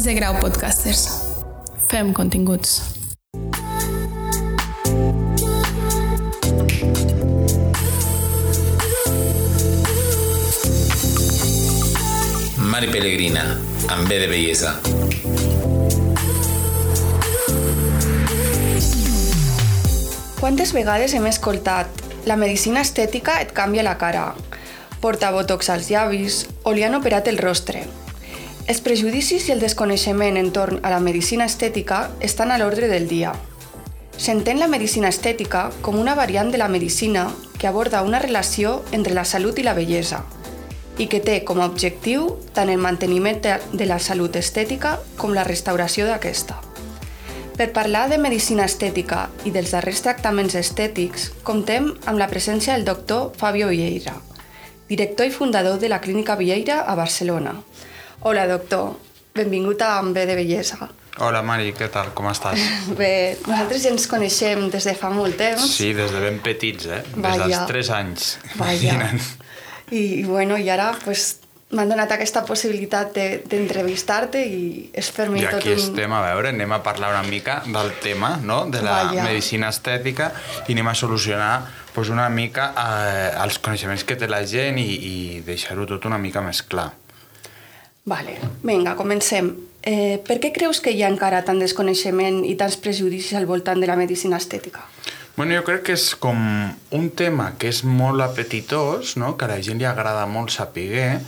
6 grau podcasters. Fem continguts. Mari Pellegrina, amb B de bellesa. Quantes vegades hem escoltat la medicina estètica et canvia la cara, porta botox als llavis o li han operat el rostre. Els prejudicis i el desconeixement entorn a la medicina estètica estan a l'ordre del dia. S'entén la medicina estètica com una variant de la medicina que aborda una relació entre la salut i la bellesa i que té com a objectiu tant el manteniment de la salut estètica com la restauració d'aquesta. Per parlar de medicina estètica i dels darrers tractaments estètics, comptem amb la presència del doctor Fabio Vieira, director i fundador de la Clínica Vieira a Barcelona. Hola, doctor. Benvingut a Amb de Bellesa. Hola Mari, què tal? Com estàs? Bé, nosaltres ja ens coneixem des de fa molt temps. Sí, des de ben petits, eh? Des Vaja. dels 3 anys. Vaja. I, i bueno, i ara pues, m'han donat aquesta possibilitat de- d'entrevistar-te i és per mi I tot aquí un... estem, a veure, anem a parlar una mica del tema, no?, de la Vaja. medicina estètica i anem a solucionar pues, una mica eh, els coneixements que té la gent i, i deixar-ho tot una mica més clar. Vale, vinga, comencem. Eh, per què creus que hi ha encara tant desconeixement i tants prejudicis al voltant de la medicina estètica? Bueno, jo crec que és com un tema que és molt apetitós, no? que a la gent li agrada molt saber,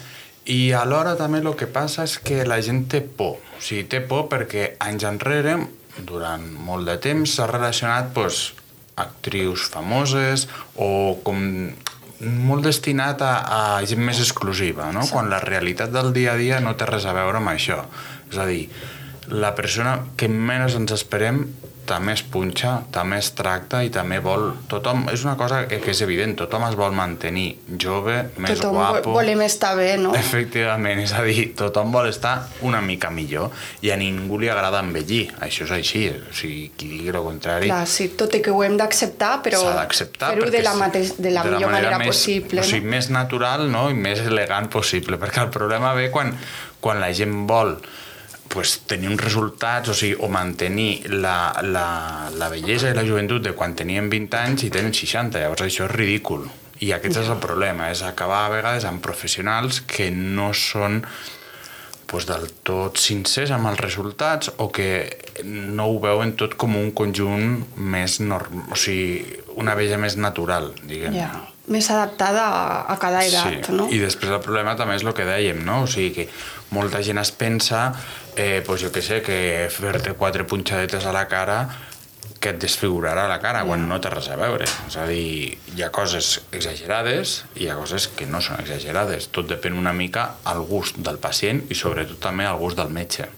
i alhora també el que passa és que la gent té por. O sigui, té por perquè anys enrere, durant molt de temps, s'ha relacionat pues, actrius famoses o com molt destinat a, a gent més exclusiva, no? quan la realitat del dia a dia no té res a veure amb això. És a dir, la persona que menys ens esperem també es punxa, també es tracta i també vol... Tothom, és una cosa que, és evident, tothom es vol mantenir jove, més Tothom guapo... volem estar bé, no? Efectivament, és a dir, tothom vol estar una mica millor i a ningú li agrada envellir, això és així, o sigui, qui digui el contrari... Clar, sí, tot i que ho hem d'acceptar, però fer-ho de la, sí, mateix, de la millor manera més, possible. o sigui, no? més natural no? i més elegant possible perquè el problema ve quan, quan la gent vol pues, tenir uns resultats o, sigui, o mantenir la, la, la bellesa i la joventut de quan tenien 20 anys i tenen 60, llavors això és ridícul. I aquest és el problema, és acabar a vegades amb professionals que no són pues, del tot sincers amb els resultats o que no ho veuen tot com un conjunt més norm... o sigui, una bella més natural, diguem. Ja, més adaptada a, a cada edat, sí. no? I després el problema també és el que dèiem, no? O sigui que molta gent es pensa, eh, pues jo què sé, que fer-te quatre punxadetes a la cara que et desfigurarà la cara, quan no té res a veure. És a dir, hi ha coses exagerades i hi ha coses que no són exagerades. Tot depèn una mica al gust del pacient i sobretot també al gust del metge.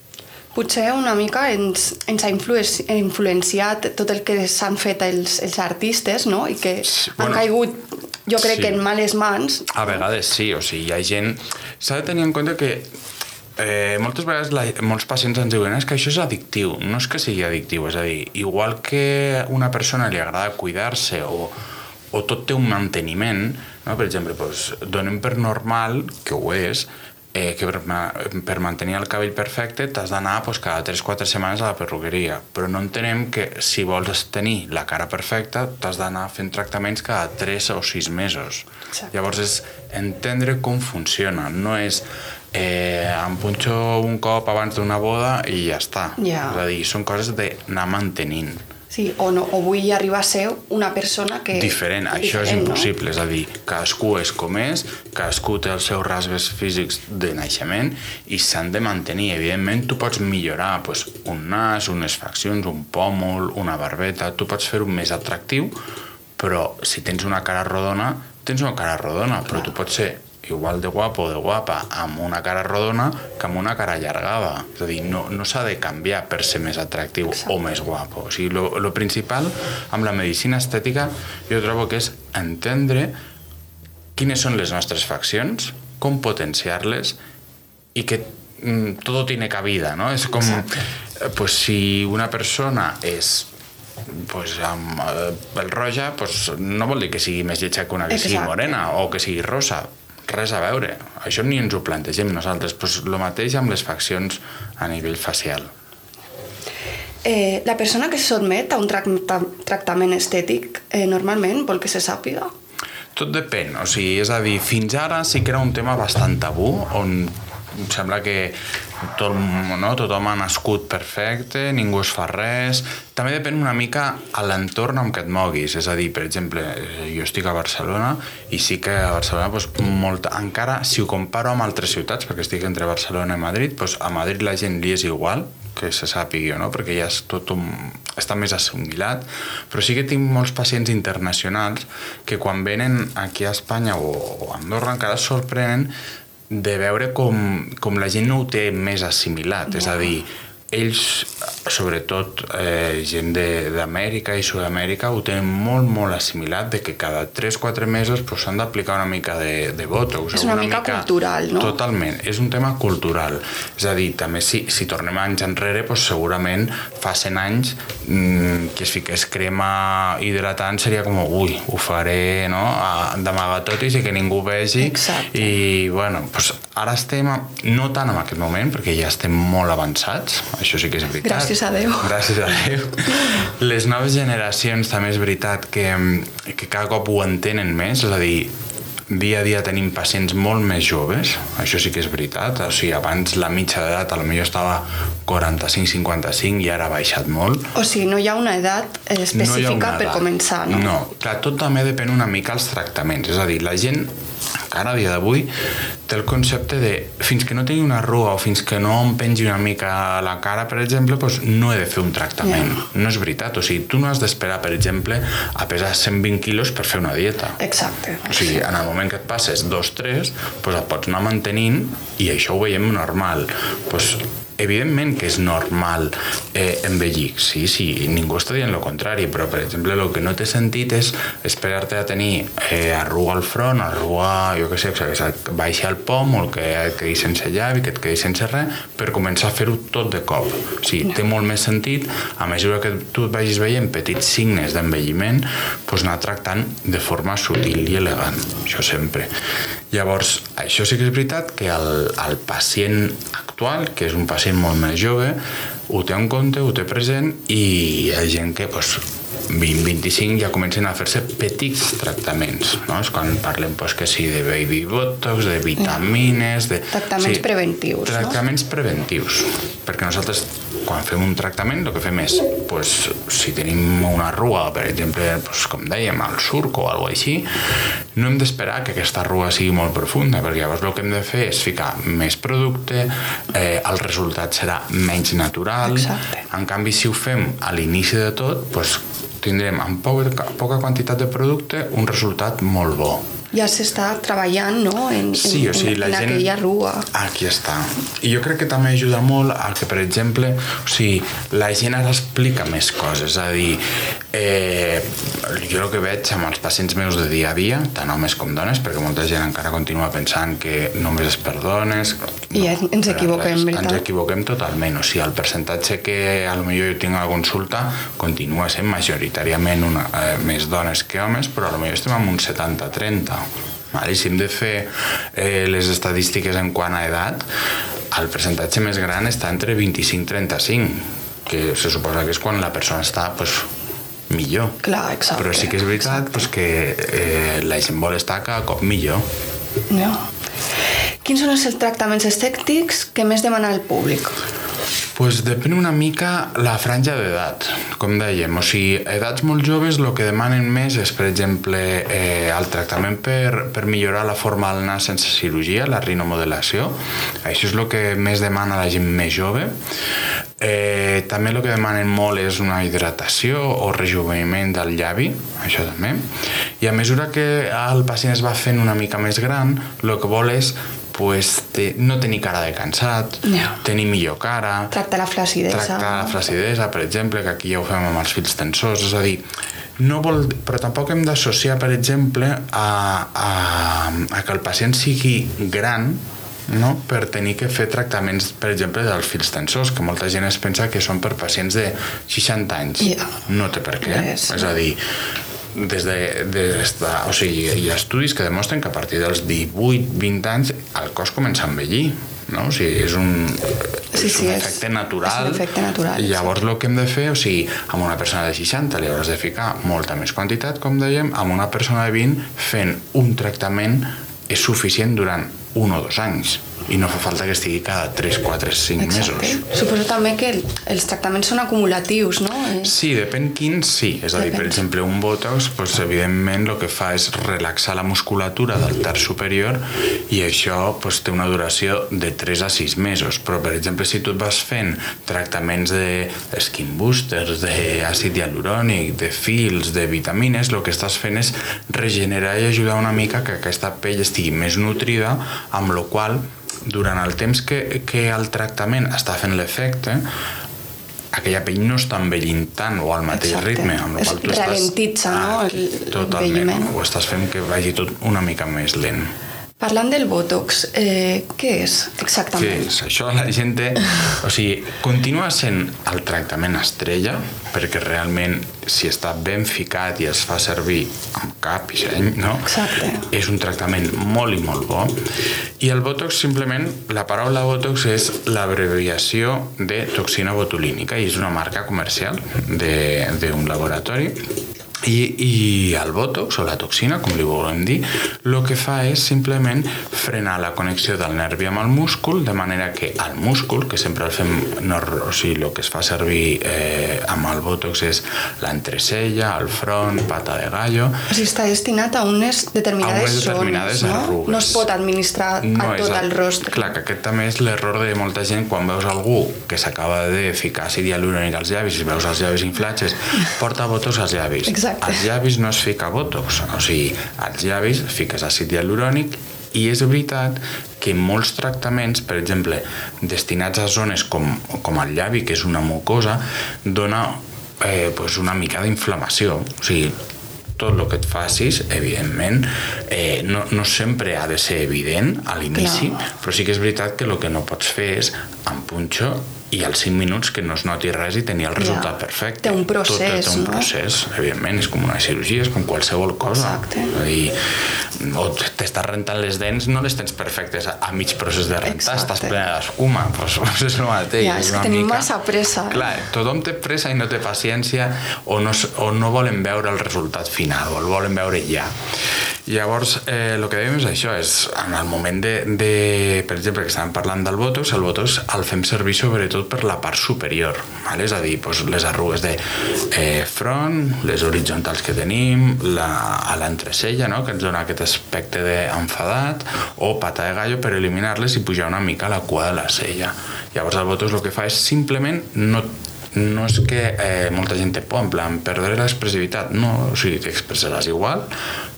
Potser una mica ens, ens ha influenci- influenciat tot el que s'han fet els, els artistes, no? I que Sí, han bueno, caigut, jo crec sí. que en males mans. A vegades sí, o sigui, hi ha gent... S'ha de tenir en compte que eh, moltes vegades la, molts pacients ens diuen és que això és addictiu. No és que sigui addictiu, és a dir, igual que una persona li agrada cuidar-se o, o tot té un manteniment, no? per exemple, doncs, donem per normal, que ho és, eh, que per, per mantenir el cabell perfecte t'has d'anar doncs, cada 3-4 setmanes a la perruqueria, però no entenem que si vols tenir la cara perfecta t'has d'anar fent tractaments cada 3 o 6 mesos. Exacte. Llavors és entendre com funciona, no és eh, em punxo un cop abans d'una boda i ja està. Ja. És a dir, són coses d'anar mantenint. Sí, o, no, o vull arribar a ser una persona que... diferent, això és diferent, impossible, és a dir, cadascú és com és, cadascú té els seus rasgues físics de naixement i s'han de mantenir. Evidentment, tu pots millorar pues, un nas, unes faccions, un pòmul, una barbeta, tu pots fer-ho més atractiu, però si tens una cara rodona, tens una cara rodona, però tu pots ser igual de guapo o de guapa amb una cara rodona que amb una cara allargada. És a dir, no, no s'ha de canviar per ser més atractiu o més guapo. O sigui, lo, lo principal amb la medicina estètica jo trobo que és entendre quines són les nostres faccions, com potenciar-les i que mm, todo tiene cabida, ¿no? És com, eh, pues, si una persona és pues, amb eh, el roja, pues, no vol dir que sigui més lletja que una que sigui Exacte. morena o que sigui rosa. Res a veure. Això ni ens ho plantegem nosaltres. Pues el mateix amb les faccions a nivell facial. Eh, la persona que se sotmet a un tracta tractament estètic eh, normalment vol que se sàpiga? Tot depèn, o sigui, és a dir, fins ara sí que era un tema bastant tabú, on em sembla que tot, no, tothom ha nascut perfecte, ningú es fa res. També depèn una mica a l'entorn en què et moguis. És a dir, per exemple, jo estic a Barcelona i sí que a Barcelona doncs, molta, encara si ho comparo amb altres ciutats, perquè estic entre Barcelona i Madrid, doncs a Madrid la gent li és igual, que se sàpigui, no? perquè ja és tot un, està més assimilat, però sí que tinc molts pacients internacionals que quan venen aquí a Espanya o, o a Andorra encara sorprenen de veure com, com la gent no ho té més assimilat, és a dir, ells, sobretot eh, gent d'Amèrica i Sud-amèrica, ho tenen molt, molt assimilat de que cada 3-4 mesos s'han pues, d'aplicar una mica de, de botox. És una, una mica, mica cultural, no? Totalment, és un tema cultural. És a dir, també si, si tornem anys enrere, pues, segurament fa 100 anys mmm, que es fiqués crema hidratant seria com, ui, ho faré no? d'amagar tot i que ningú vegi. Exacte. I, bueno, pues, ara estem, no tant en aquest moment, perquè ja estem molt avançats, això sí que és veritat. Gràcies a Déu. Gràcies a Déu. Les noves generacions també és veritat que, que cada cop ho entenen més, és a dir, dia a dia tenim pacients molt més joves, això sí que és veritat, o sigui, abans la mitja d'edat potser estava 45-55 i ara ha baixat molt. O sigui, no hi ha una edat específica no una per edat. començar, no? No, clar, tot també depèn una mica dels tractaments, és a dir, la gent encara a dia d'avui té el concepte de fins que no tingui una arruga o fins que no em pengi una mica la cara, per exemple, doncs no he de fer un tractament. Yeah. No és veritat. O sigui, tu no has d'esperar, per exemple, a pesar 120 quilos per fer una dieta. Exacte. O sigui, en el moment que et passes dos, tres, doncs et pots anar mantenint i això ho veiem normal. Doncs evidentment que és normal eh, envellir, sí, sí, ningú està dient el contrari, però per exemple el que no té sentit és esperar-te a tenir eh, arruga al front, arruga, jo què sé, que et baixi el pom o que et quedi sense llavi, que et quedi sense res, per començar a fer-ho tot de cop. O sigui, té molt més sentit, a mesura que tu et vagis veient petits signes d'envelliment, doncs anar tractant de forma sutil i elegant, això sempre. Llavors, això sí que és veritat que el, el pacient actual, que és un pacient molt més jove, ho té en compte, ho té present i hi ha gent que pues, 20-25 ja comencen a fer-se petits tractaments, no? És quan parlem pues, que sí de baby botox, de vitamines... De, tractaments sí, preventius, Tractaments no? preventius, perquè nosaltres quan fem un tractament el que fem és, pues, si tenim una arruga, per exemple, pues, com dèiem, al surc o alguna així, no hem d'esperar que aquesta arruga sigui molt profunda, perquè llavors el que hem de fer és ficar més producte, eh, el resultat serà menys natural, Exacte. en canvi si ho fem a l'inici de tot, pues, tindrem amb poca, poca quantitat de producte un resultat molt bo ja s'està treballant no? en, sí, o sigui, en, la en gent... aquella rua. Aquí està. I jo crec que també ajuda molt a que, per exemple, o sigui, la gent ara explica més coses, és a dir, eh, jo el que veig amb els pacients meus de dia a dia, tant homes com dones, perquè molta gent encara continua pensant que només és per dones... No, I ens equivoquem, res, veritat? Ens equivoquem totalment, o sigui, el percentatge que a lo millor jo tinc a la consulta continua sent majoritàriament una, eh, més dones que homes, però a lo millor estem en un 70-30 Vale? Si hem de fer eh, les estadístiques en quant a edat, el percentatge més gran està entre 25 i 35, que se suposa que és quan la persona està pues, millor. Clar, exacte. Però sí que és veritat pues, que eh, la gent vol estar cada cop millor. No. Quins són els tractaments estètics que més demana el públic? Pues depèn una mica la franja d'edat, com dèiem. O sigui, edats molt joves el que demanen més és, per exemple, eh, el tractament per, per millorar la forma del nas sense cirurgia, la rinomodelació. Això és el que més demana la gent més jove. Eh, també el que demanen molt és una hidratació o rejuveniment del llavi, això també. I a mesura que el pacient es va fent una mica més gran, el que vol és pues, te, no tenir cara de cansat, no. tenir millor cara... Tractar la flacidesa. Tractar la flacidesa, per exemple, que aquí ja ho fem amb els fils tensors, és a dir, no vol, però tampoc hem d'associar, per exemple, a, a, a que el pacient sigui gran no? per tenir que fer tractaments, per exemple, dels fils tensors, que molta gent es pensa que són per pacients de 60 anys. Yeah. No té per què. Yes. És a dir, des de, des de, o sigui, hi ha estudis que demostren que a partir dels 18-20 anys el cos comença a envellir no? O sigui, és un, Sí, és sí, un és- efecte natural. és un efecte natural, I llavors el que hem de fer, o sigui, amb una persona de 60 li hauràs de ficar molta més quantitat, com dèiem, amb una persona de 20 fent un tractament és suficient durant un o dos anys i no fa falta que estigui cada 3, 4, 5 Exacte. mesos. Suposo també que el, els tractaments són acumulatius, no? Eh, Sí, depèn quins, sí. És a dir, per Depèn. exemple, un botox, doncs, evidentment, el que fa és relaxar la musculatura del terç superior i això doncs, té una duració de 3 a 6 mesos. Però, per exemple, si tu et vas fent tractaments de skin boosters, d'àcid hialurònic, de fils, de vitamines, el que estàs fent és regenerar i ajudar una mica que aquesta pell estigui més nutrida, amb la qual durant el temps que, que el tractament està fent l'efecte, aquella pell no està envellint tant o al mateix Exacte. ritme amb Es qual tu estàs... Ah, ralentitza, no, el- totalment, l'envelliment. ho estàs fent que vagi tot una mica més lent Parlant del Botox, eh, què és què exactament? és? Això la gent. O sigui, continua sent el tractament estrella, perquè realment si està ben ficat i es fa servir amb cap i seny, no? Exacte. És un tractament molt i molt bo. I el Botox, simplement, la paraula Botox és l'abreviació de toxina botulínica i és una marca comercial de- d'un laboratori i, I el Botox, o la toxina, com li volem dir, el que fa és simplement frenar la connexió del nervi amb el múscul, de manera que el múscul, que sempre el fem, no, o sigui, el que es fa servir eh, amb el Botox és l'entrecella, el front, pata de gallo, O sigui, està destinat a unes determinades, a unes determinades zones, no? arrugues. No es pot administrar a és tot el rostre. Clar, que aquest també és l'error de molta gent quan veus algú que s'acaba de ficar àcid hialurònic als llavis i veus els llavis inflats, és, porta botox als llavis. Exacte. Als llavis no es fica botox, o sigui, als llavis fiques àcid hialurònic i és veritat que molts tractaments, per exemple, destinats a zones com, com el llavi, que és una mucosa, dona eh, pues una mica d'inflamació. O sigui, tot el que et facis, evidentment, eh, no, no sempre ha de ser evident a l'inici, Clar. però sí que és veritat que el que no pots fer és amb punxo i als 5 minuts que no es noti res i tenir el resultat perfecte. Té un procés, Tot té un no? procés, evidentment, és com una cirurgia, és com qualsevol cosa. Exacte. Dir, o t'estàs rentant les dents, no les tens perfectes a, a mig procés de rentar, Exacte. estàs plena d'escuma, doncs, doncs és el mateix. Ja, és que tenim massa pressa, eh? Clar, tothom té pressa i no té paciència o no, o no volen veure el resultat final o el volen veure ja. Llavors, eh, el que dèiem és això, és en el moment de, de per exemple, que estàvem parlant del Botox, el Botox el fem servir sobretot per la part superior, vale? és a dir, doncs, les arrugues de eh, front, les horitzontals que tenim, la, a l'entrecella, no? que ens dona aquest aspecte d'enfadat, o pata de gallo per eliminar-les i pujar una mica la cua de la cella. Llavors el Botox el que fa és simplement no no és que eh, molta gent té por, en plan, perdre l'expressivitat, no, o sigui, t'expressaràs igual,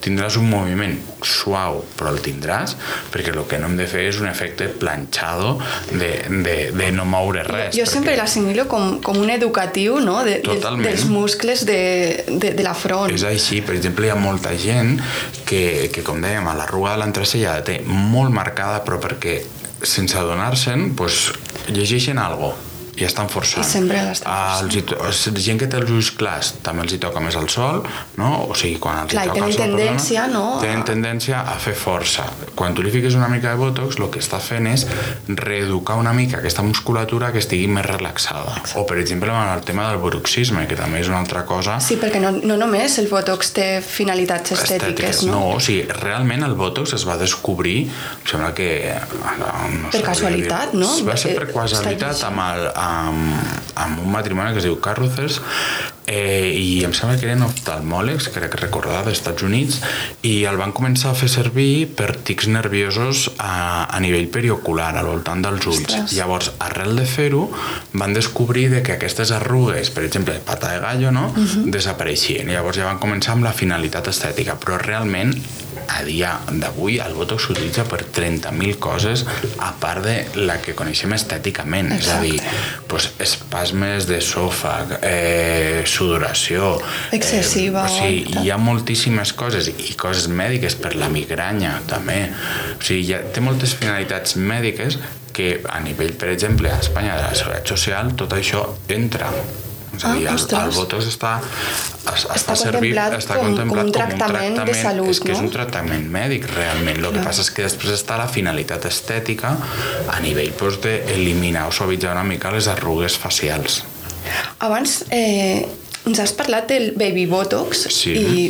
tindràs un moviment suau, però el tindràs, perquè el que no hem de fer és un efecte planxado de, de, de no moure res. Jo sempre perquè l'assimilo com, com un educatiu no? de, Totalment. dels muscles de, de, de la front. És així, per exemple, hi ha molta gent que, que com dèiem, a l'arruga de l'entrecella la té molt marcada, però perquè sense adonar-se'n, doncs, llegeixen algo i estan forçant. I sempre l'estan Ah, els to- els- gent que té els ulls clars també els hi toca més el sol, no? O sigui, quan els Clar, hi toca el sol, tendència, no? Tenen tendència a fer força. Quan tu li fiques una mica de botox, el que està fent és reeducar una mica aquesta musculatura que estigui més relaxada. O, per exemple, amb el tema del bruxisme, que també és una altra cosa Sí, perquè no, no només el Botox té finalitats estètiques, no? no? o sigui, realment el Botox es va descobrir, em sembla que... No Per sabria casualitat, dir. no? Va ser per Eh, casualitat està amb, el, amb, amb un matrimoni que es diu Carruthers eh, i em sembla que eren oftalmòlegs, crec que recordar, dels Estats Units, i el van començar a fer servir per tics nerviosos a, a nivell periocular, al voltant dels ulls. Ostres. Llavors, arrel de fer-ho, van descobrir de que aquestes arrugues, per exemple, pata de gallo, no? desapareixien. Llavors ja van començar amb la finalitat estètica, però realment a dia d'avui el Botox s'utilitza per 30.000 coses a part de la que coneixem estèticament. És a dir, doncs, espasmes d'esòfag eh, sudoració Excessiva, eh, o sigui, hi ha moltíssimes coses i coses mèdiques per la migranya també. O sigui, ja té moltes finalitats mèdiques que a nivell, per exemple, a Espanya de la Seguretat Social tot això entra És a Ah, dir, el, ostres. el botox està, es, Està està servit, contemplat està com- com contemplat un tractament de salut, és que és no? un tractament mèdic realment. El que passa és que després està la finalitat estètica a nivell doncs, d'eliminar o suavitzar una mica les arrugues facials. Abans eh, ens has parlat del baby botox Sí. i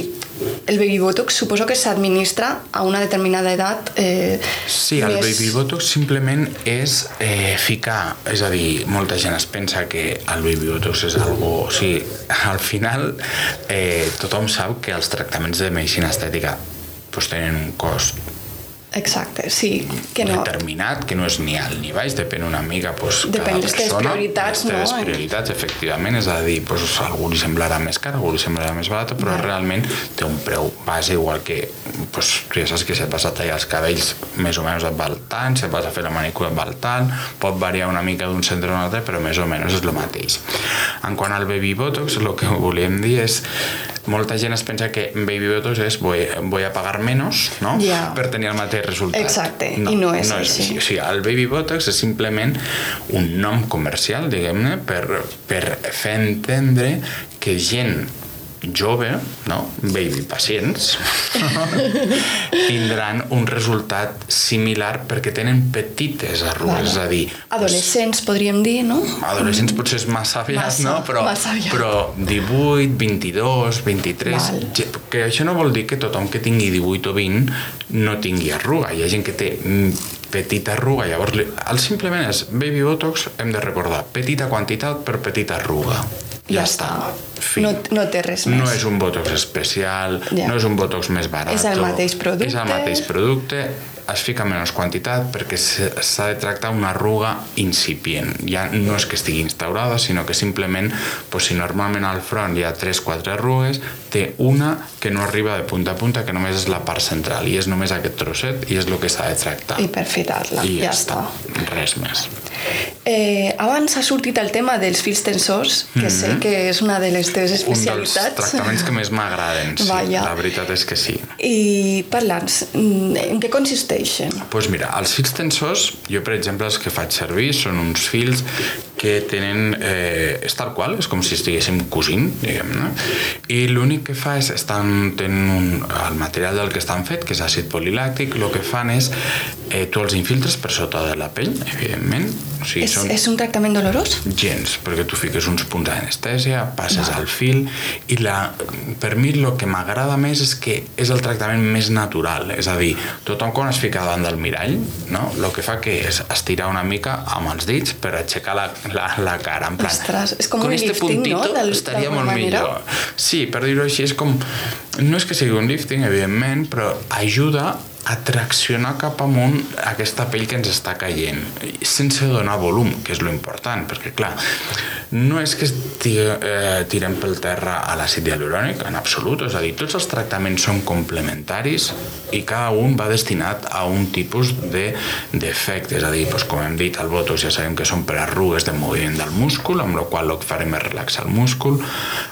el baby botox suposo que s'administra a una determinada edat eh, Sí, el més... baby botox simplement és eh, ficar, és a dir, molta gent es pensa que el baby botox és algo... O sigui, al final eh, tothom sap que els tractaments de medicina estètica doncs, tenen un cost Exacte, sí, que no... determinat, que no és ni alt ni baix, depèn una mica doncs, Depèn cada persona, prioritats, de les teves no? prioritats, efectivament, és a dir, doncs, a algú li semblarà més car, algú li semblarà més barat, però Vale. realment té un preu base, igual que doncs, tu ja saps que si et vas a tallar els cabells més o menys et val tant, si et vas a fer la manicura et val tant, pot variar una mica d'un centre a un altre, però més o menys és el mateix. En quant al baby botox, el que volíem dir és molta gent es pensa que baby botox és voy, voy a pagar menos no? Ja. per tenir el mateix resultat Exacte, i no és no és així. així. O sigui, el Baby Botox és simplement un nom comercial, diguem-ne, per, per fer entendre que gent jove, no? baby pacients, tindran un resultat similar perquè tenen petites arrugues, és a dir, Adolescents, podríem dir, no? adolescents potser és massa aviat, Massa, no? Però, massa aviat. però 18, 22, 23... Val. Que això no vol dir que tothom que tingui 18 o 20 no tingui arruga. Hi ha gent que té mm, petita arruga, llavors el simplement és baby botox, hem de recordar, petita quantitat per petita arruga. Ja està. Fi. No, no té res més. No és un botox especial, Ja. no és un botox més barat. És el mateix producte. És el mateix producte, es fica menys quantitat perquè s'ha de tractar una arruga incipient. Ja no és que estigui instaurada, sinó que simplement, doncs, si normalment al front hi ha 3-4 arrugues, té una que no arriba de punta a punta, que només és la part central, i és només aquest trosset, i és el que s'ha de tractar. I per fitar-la, I ja, ja està. està. Res més. Eh, abans ha sortit el tema dels fils tensors, que sé que és una de les teves Mhm. Un dels especialitats. tractaments que més m'agraden, sí, Vaja. la veritat és que sí. I parla'ns, mm, en què consisteixen? Doncs pues mira, els fils tensors, jo per exemple els que faig servir són uns fils que tenen... Eh, és tal qual, és com si estiguéssim cosint, diguem-ne, i l'únic que fa és, estan, tenen un, el material del que estan fet, que és àcid polilàctic, el que fan és, eh, tu els infiltres per sota de la pell, evidentment, o sigui, És, són és un tractament dolorós? gens, perquè tu fiques uns punts d'anestèsia, passes al fil i la, per mi el que m'agrada més és que és el tractament més natural, és a dir, tothom quan es fica davant del mirall, no? el que fa que és estirar una mica amb els dits per aixecar la, la, la cara, en plan, Ostres, és com con un este lifting, no? puntito Del- estaria molt manera. millor. Sí, per dir-ho així, és com... No és que sigui un lifting, evidentment, però ajuda a traccionar cap amunt aquesta pell que ens està caient, sense donar volum, que és lo important, perquè, clar, no és que esti, eh, tirem pel terra a l'àcid hialurònic, en absolut, és a dir, tots els tractaments són complementaris i cada un va destinat a un tipus de d'efecte, és a dir, doncs, com hem dit, el botox ja sabem que són per arrugues de moviment del múscul, amb la qual el que farem és relaxar el múscul.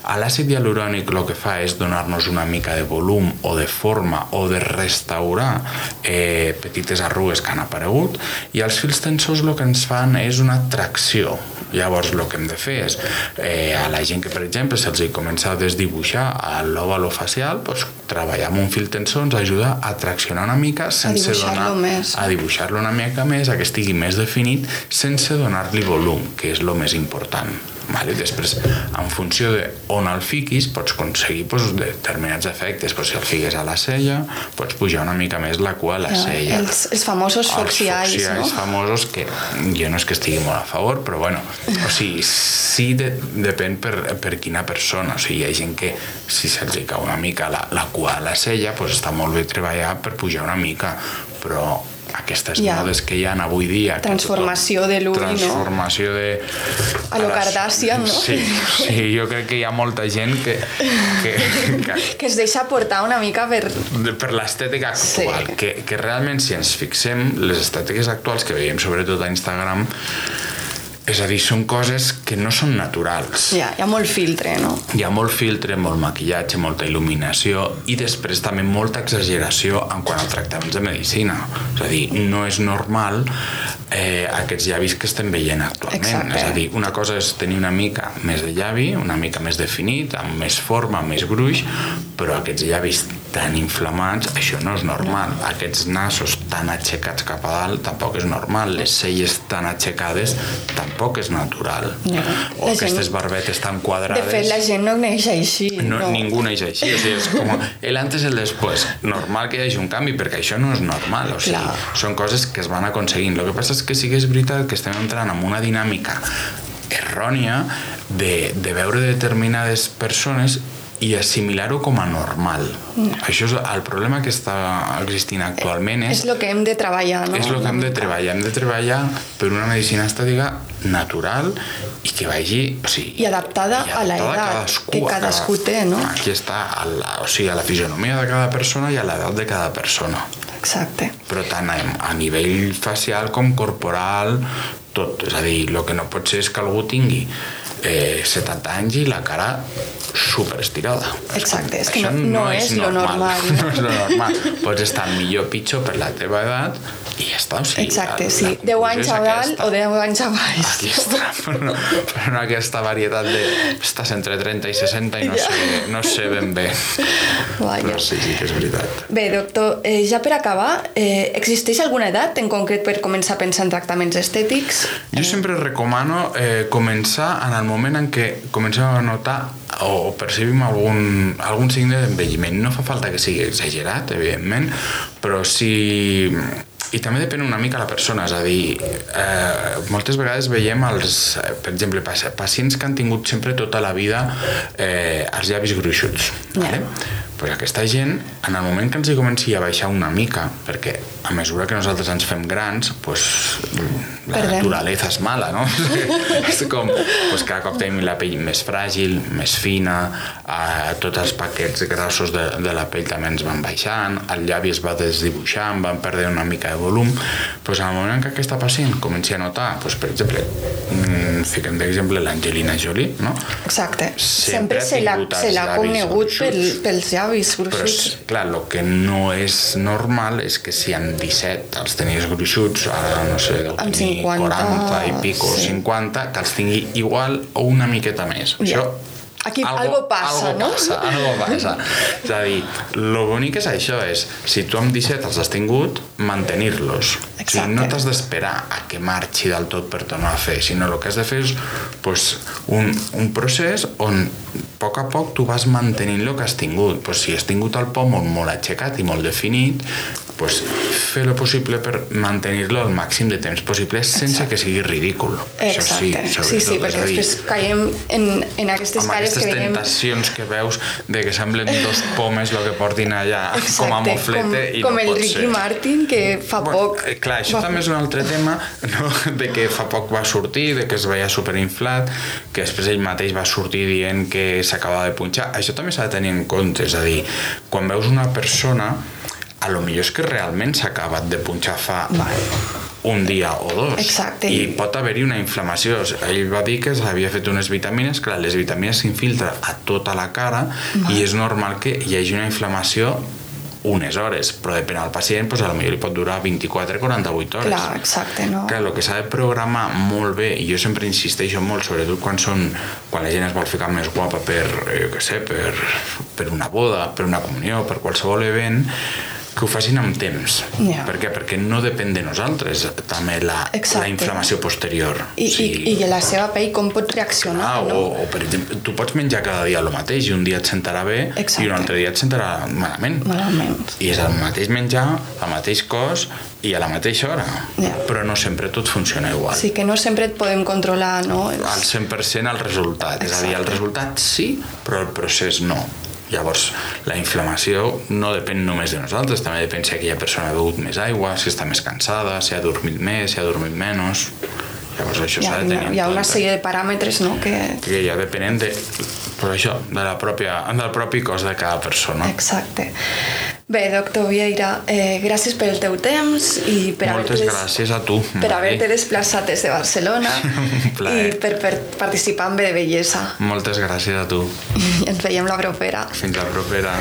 A l'àcid hialurònic el que fa és donar-nos una mica de volum o de forma o de restaurar eh, petites arrugues que han aparegut i els fils tensors el que ens fan és una tracció. Llavors el que hem de fer és eh, a la gent que per exemple se'ls hi comença a desdibuixar l'òvalo facial, doncs, treballar amb un fil tensor ens ajuda a traccionar una mica sense dibuixar-lo donar, més. a dibuixar-lo una mica més, a que estigui més definit sense donar-li volum, que és el més important. Vale? Després, en funció de on el fiquis, pots aconseguir doncs, determinats efectes. Pues, si el fiques a la cella, pots pujar una mica més la cua a la Ja, cella. els- els famosos foxy eyes, no? famosos, que jo no és que estigui molt a favor, però bueno, o sigui, sí de, depèn per, per quina persona. O sigui, hi ha gent que si se'ls cau una mica la, la cua a la cella, pues està molt bé treballar per pujar una mica, però aquestes Ja. modes que hi ha avui dia... Transformació tothom- de no? Transformació de... A lo Kardashian, no? Sí, sí, jo crec que hi ha molta gent que, que, que Que es deixa portar una mica per... per l'estètica actual, Sí. que, que realment si ens fixem, les estètiques actuals que veiem sobretot a Instagram, és a dir, són coses que no són naturals. Ja, hi ha molt filtre, no? Hi ha molt filtre, molt maquillatge, molta il·luminació i després també molta exageració en quant a tractaments de medicina. És a dir, no és normal eh, aquests llavis que estem veient actualment. Exacte. És a dir, una cosa és tenir una mica més de llavi, una mica més definit, amb més forma, amb més gruix, però aquests llavis tan inflamats, això no és normal. Aquests nassos tan aixecats cap a dalt tampoc és normal. Les celles tan aixecades tampoc és natural. No. O La gent- aquestes barbetes tan De quadrades... fet, la gent no neix així. No, no. Ningú neix així, o sigui, és com el antes i el després. Normal que hi hagi un canvi, perquè això no és normal, o sigui, Clar. són coses que es van aconseguint. El que passa és que sí que és veritat que estem entrant en una dinàmica errònia de, de veure determinades persones i assimilar-ho com a normal. Això és el problema que està existint actualment És és, el que hem de treballar, no? és el que hem de treballar. Hem de treballar per una medicina estètica natural i que vagi... O sigui, I adaptada i a la adaptada edat cadascú, que a cadascú té, no? Aquí està, a la, o sigui, a la fisionomia de cada persona i a l'edat de cada persona. Exacte. Però tant a, a nivell facial com corporal, tot. És a dir, el que no pot ser és que algú tingui eh, 70 anys i la cara super estirada. Exacte, és que Això no- no és lo normal, no? No és lo normal. Pots estar millor o pitjor per la teva edat i ja està. O sigui, Exacte, la- sí. la 10 conclusió anys a dalt aquesta. o 10 anys a baix. Aquí està, però no, però no aquesta varietat de estàs entre 30 i 60 i no, Ja. sé, no sé ben bé. Vaja. Però sí, sí que és veritat. Bé, doctor, eh, ja per acabar, eh, existeix alguna edat en concret per començar a pensar en tractaments estètics? Jo sempre recomano eh, començar en el moment en què comencem a notar o percebim algun, algun signe d'envelliment. No fa falta que sigui exagerat, evidentment, però si... I també depèn una mica la persona, és a dir, eh, moltes vegades veiem els, per exemple, paci- pacients que han tingut sempre tota la vida eh, els llavis gruixuts. Ja. Vale? Pues aquesta gent, en el moment que ens hi comenci a baixar una mica, perquè a mesura que nosaltres ens fem grans, pues, la Perdem. naturalesa és mala, no? és com, pues, cada cop tenim la pell més fràgil, més fina, eh, tots els paquets grossos de, de la pell també ens van baixant, el llavi es va desdibuixant, van perdre una mica de volum, pues, en el moment en què aquesta pacient comenci a notar, pues, per exemple, mm, fiquem d'exemple l'Angelina Jolie, no? Exacte. Sempre Sempre, se l'ha se conegut pel, pels llavis Però, gruixuts. és, clar, el que no és normal és que si amb 17 els tenies gruixuts, ara no sé, deu tenir 50, 40 i pico, sí. 50, que els tingui igual o una miqueta més. Ja. Això Aquí algo passa, algo no? Passa, algo passa. És a dir, lo bonic és això, és si tu amb 17 els has tingut, mantenir-los. O sigui, no t'has d'esperar a que marxi del tot per tornar a fer, sinó el que has de fer és pues, un, un procés on poc a poc tu vas mantenint el que has tingut. Pues, si has tingut el pòmul molt aixecat i molt definit, pues, fer el possible per mantenir-lo el màxim de temps possible sense Exacte. que sigui ridícul. Exacte. sí, sí, sí, és perquè després caiem en, en aquestes amb cares aquestes que veiem... tentacions que veus de que semblen dos pomes el que portin allà Exacte, com a moflete com, i com no el Ricky ser. Martin, que fa poc... eh, clar, això va- també és un altre tema, no? de que fa poc va sortir, de que es veia superinflat, que després ell mateix va sortir dient que s'acaba de punxar. Això també s'ha de tenir en compte, és a dir, quan veus una persona, a lo millor és que realment s'ha acabat de punxar fa un dia o dos. Exacte. I pot haver-hi una inflamació. Ell va dir que s'havia fet unes vitamines, clar, les vitamines s'infiltren a tota la cara i és normal que hi hagi una inflamació unes hores, però depèn del pacient, doncs, potser li pot durar 24-48 hores. Clar, exacte, no? Clar, el que s'ha de programar molt bé, i jo sempre insisteixo molt, sobretot quan són quan la gent es vol ficar més guapa per, eh, jo què sé, per, per una boda, per una comunió, per qualsevol event, que ho facin amb temps. Ja. Per què? Perquè no depèn de nosaltres també la, Exacte. la inflamació posterior. I, i, I la seva pell com pot reaccionar, Ah, no? o, o, per exemple, tu pots menjar cada dia el mateix i un dia et sentarà bé Exacte. i un altre dia et sentarà malament. Malament. I és el mateix menjar, el mateix cos i a la mateixa hora. Ja. Però no sempre tot funciona igual. Sí que no sempre et podem controlar, no? Al 100% el resultat. És a dir, el Exacte. resultat sí, però el procés no. Llavors, la inflamació no depèn només de nosaltres, també depèn si aquella persona ha begut més aigua, si està més cansada, si ha dormit més, si ha dormit menys... Llavors això s'ha de tenir en hi ha una sèrie de paràmetres, no?, que... que ja depenent de, per això, de la pròpia, del propi cos de cada persona. Exacte. Bé, doctor Vieira, eh, gràcies per el teu temps i per Moltes haver-te gràcies a tu, per haver-te desplaçat des de Barcelona i per, per participar en Bé de Bellesa. Moltes gràcies a tu. I ens veiem la propera. Fins la propera.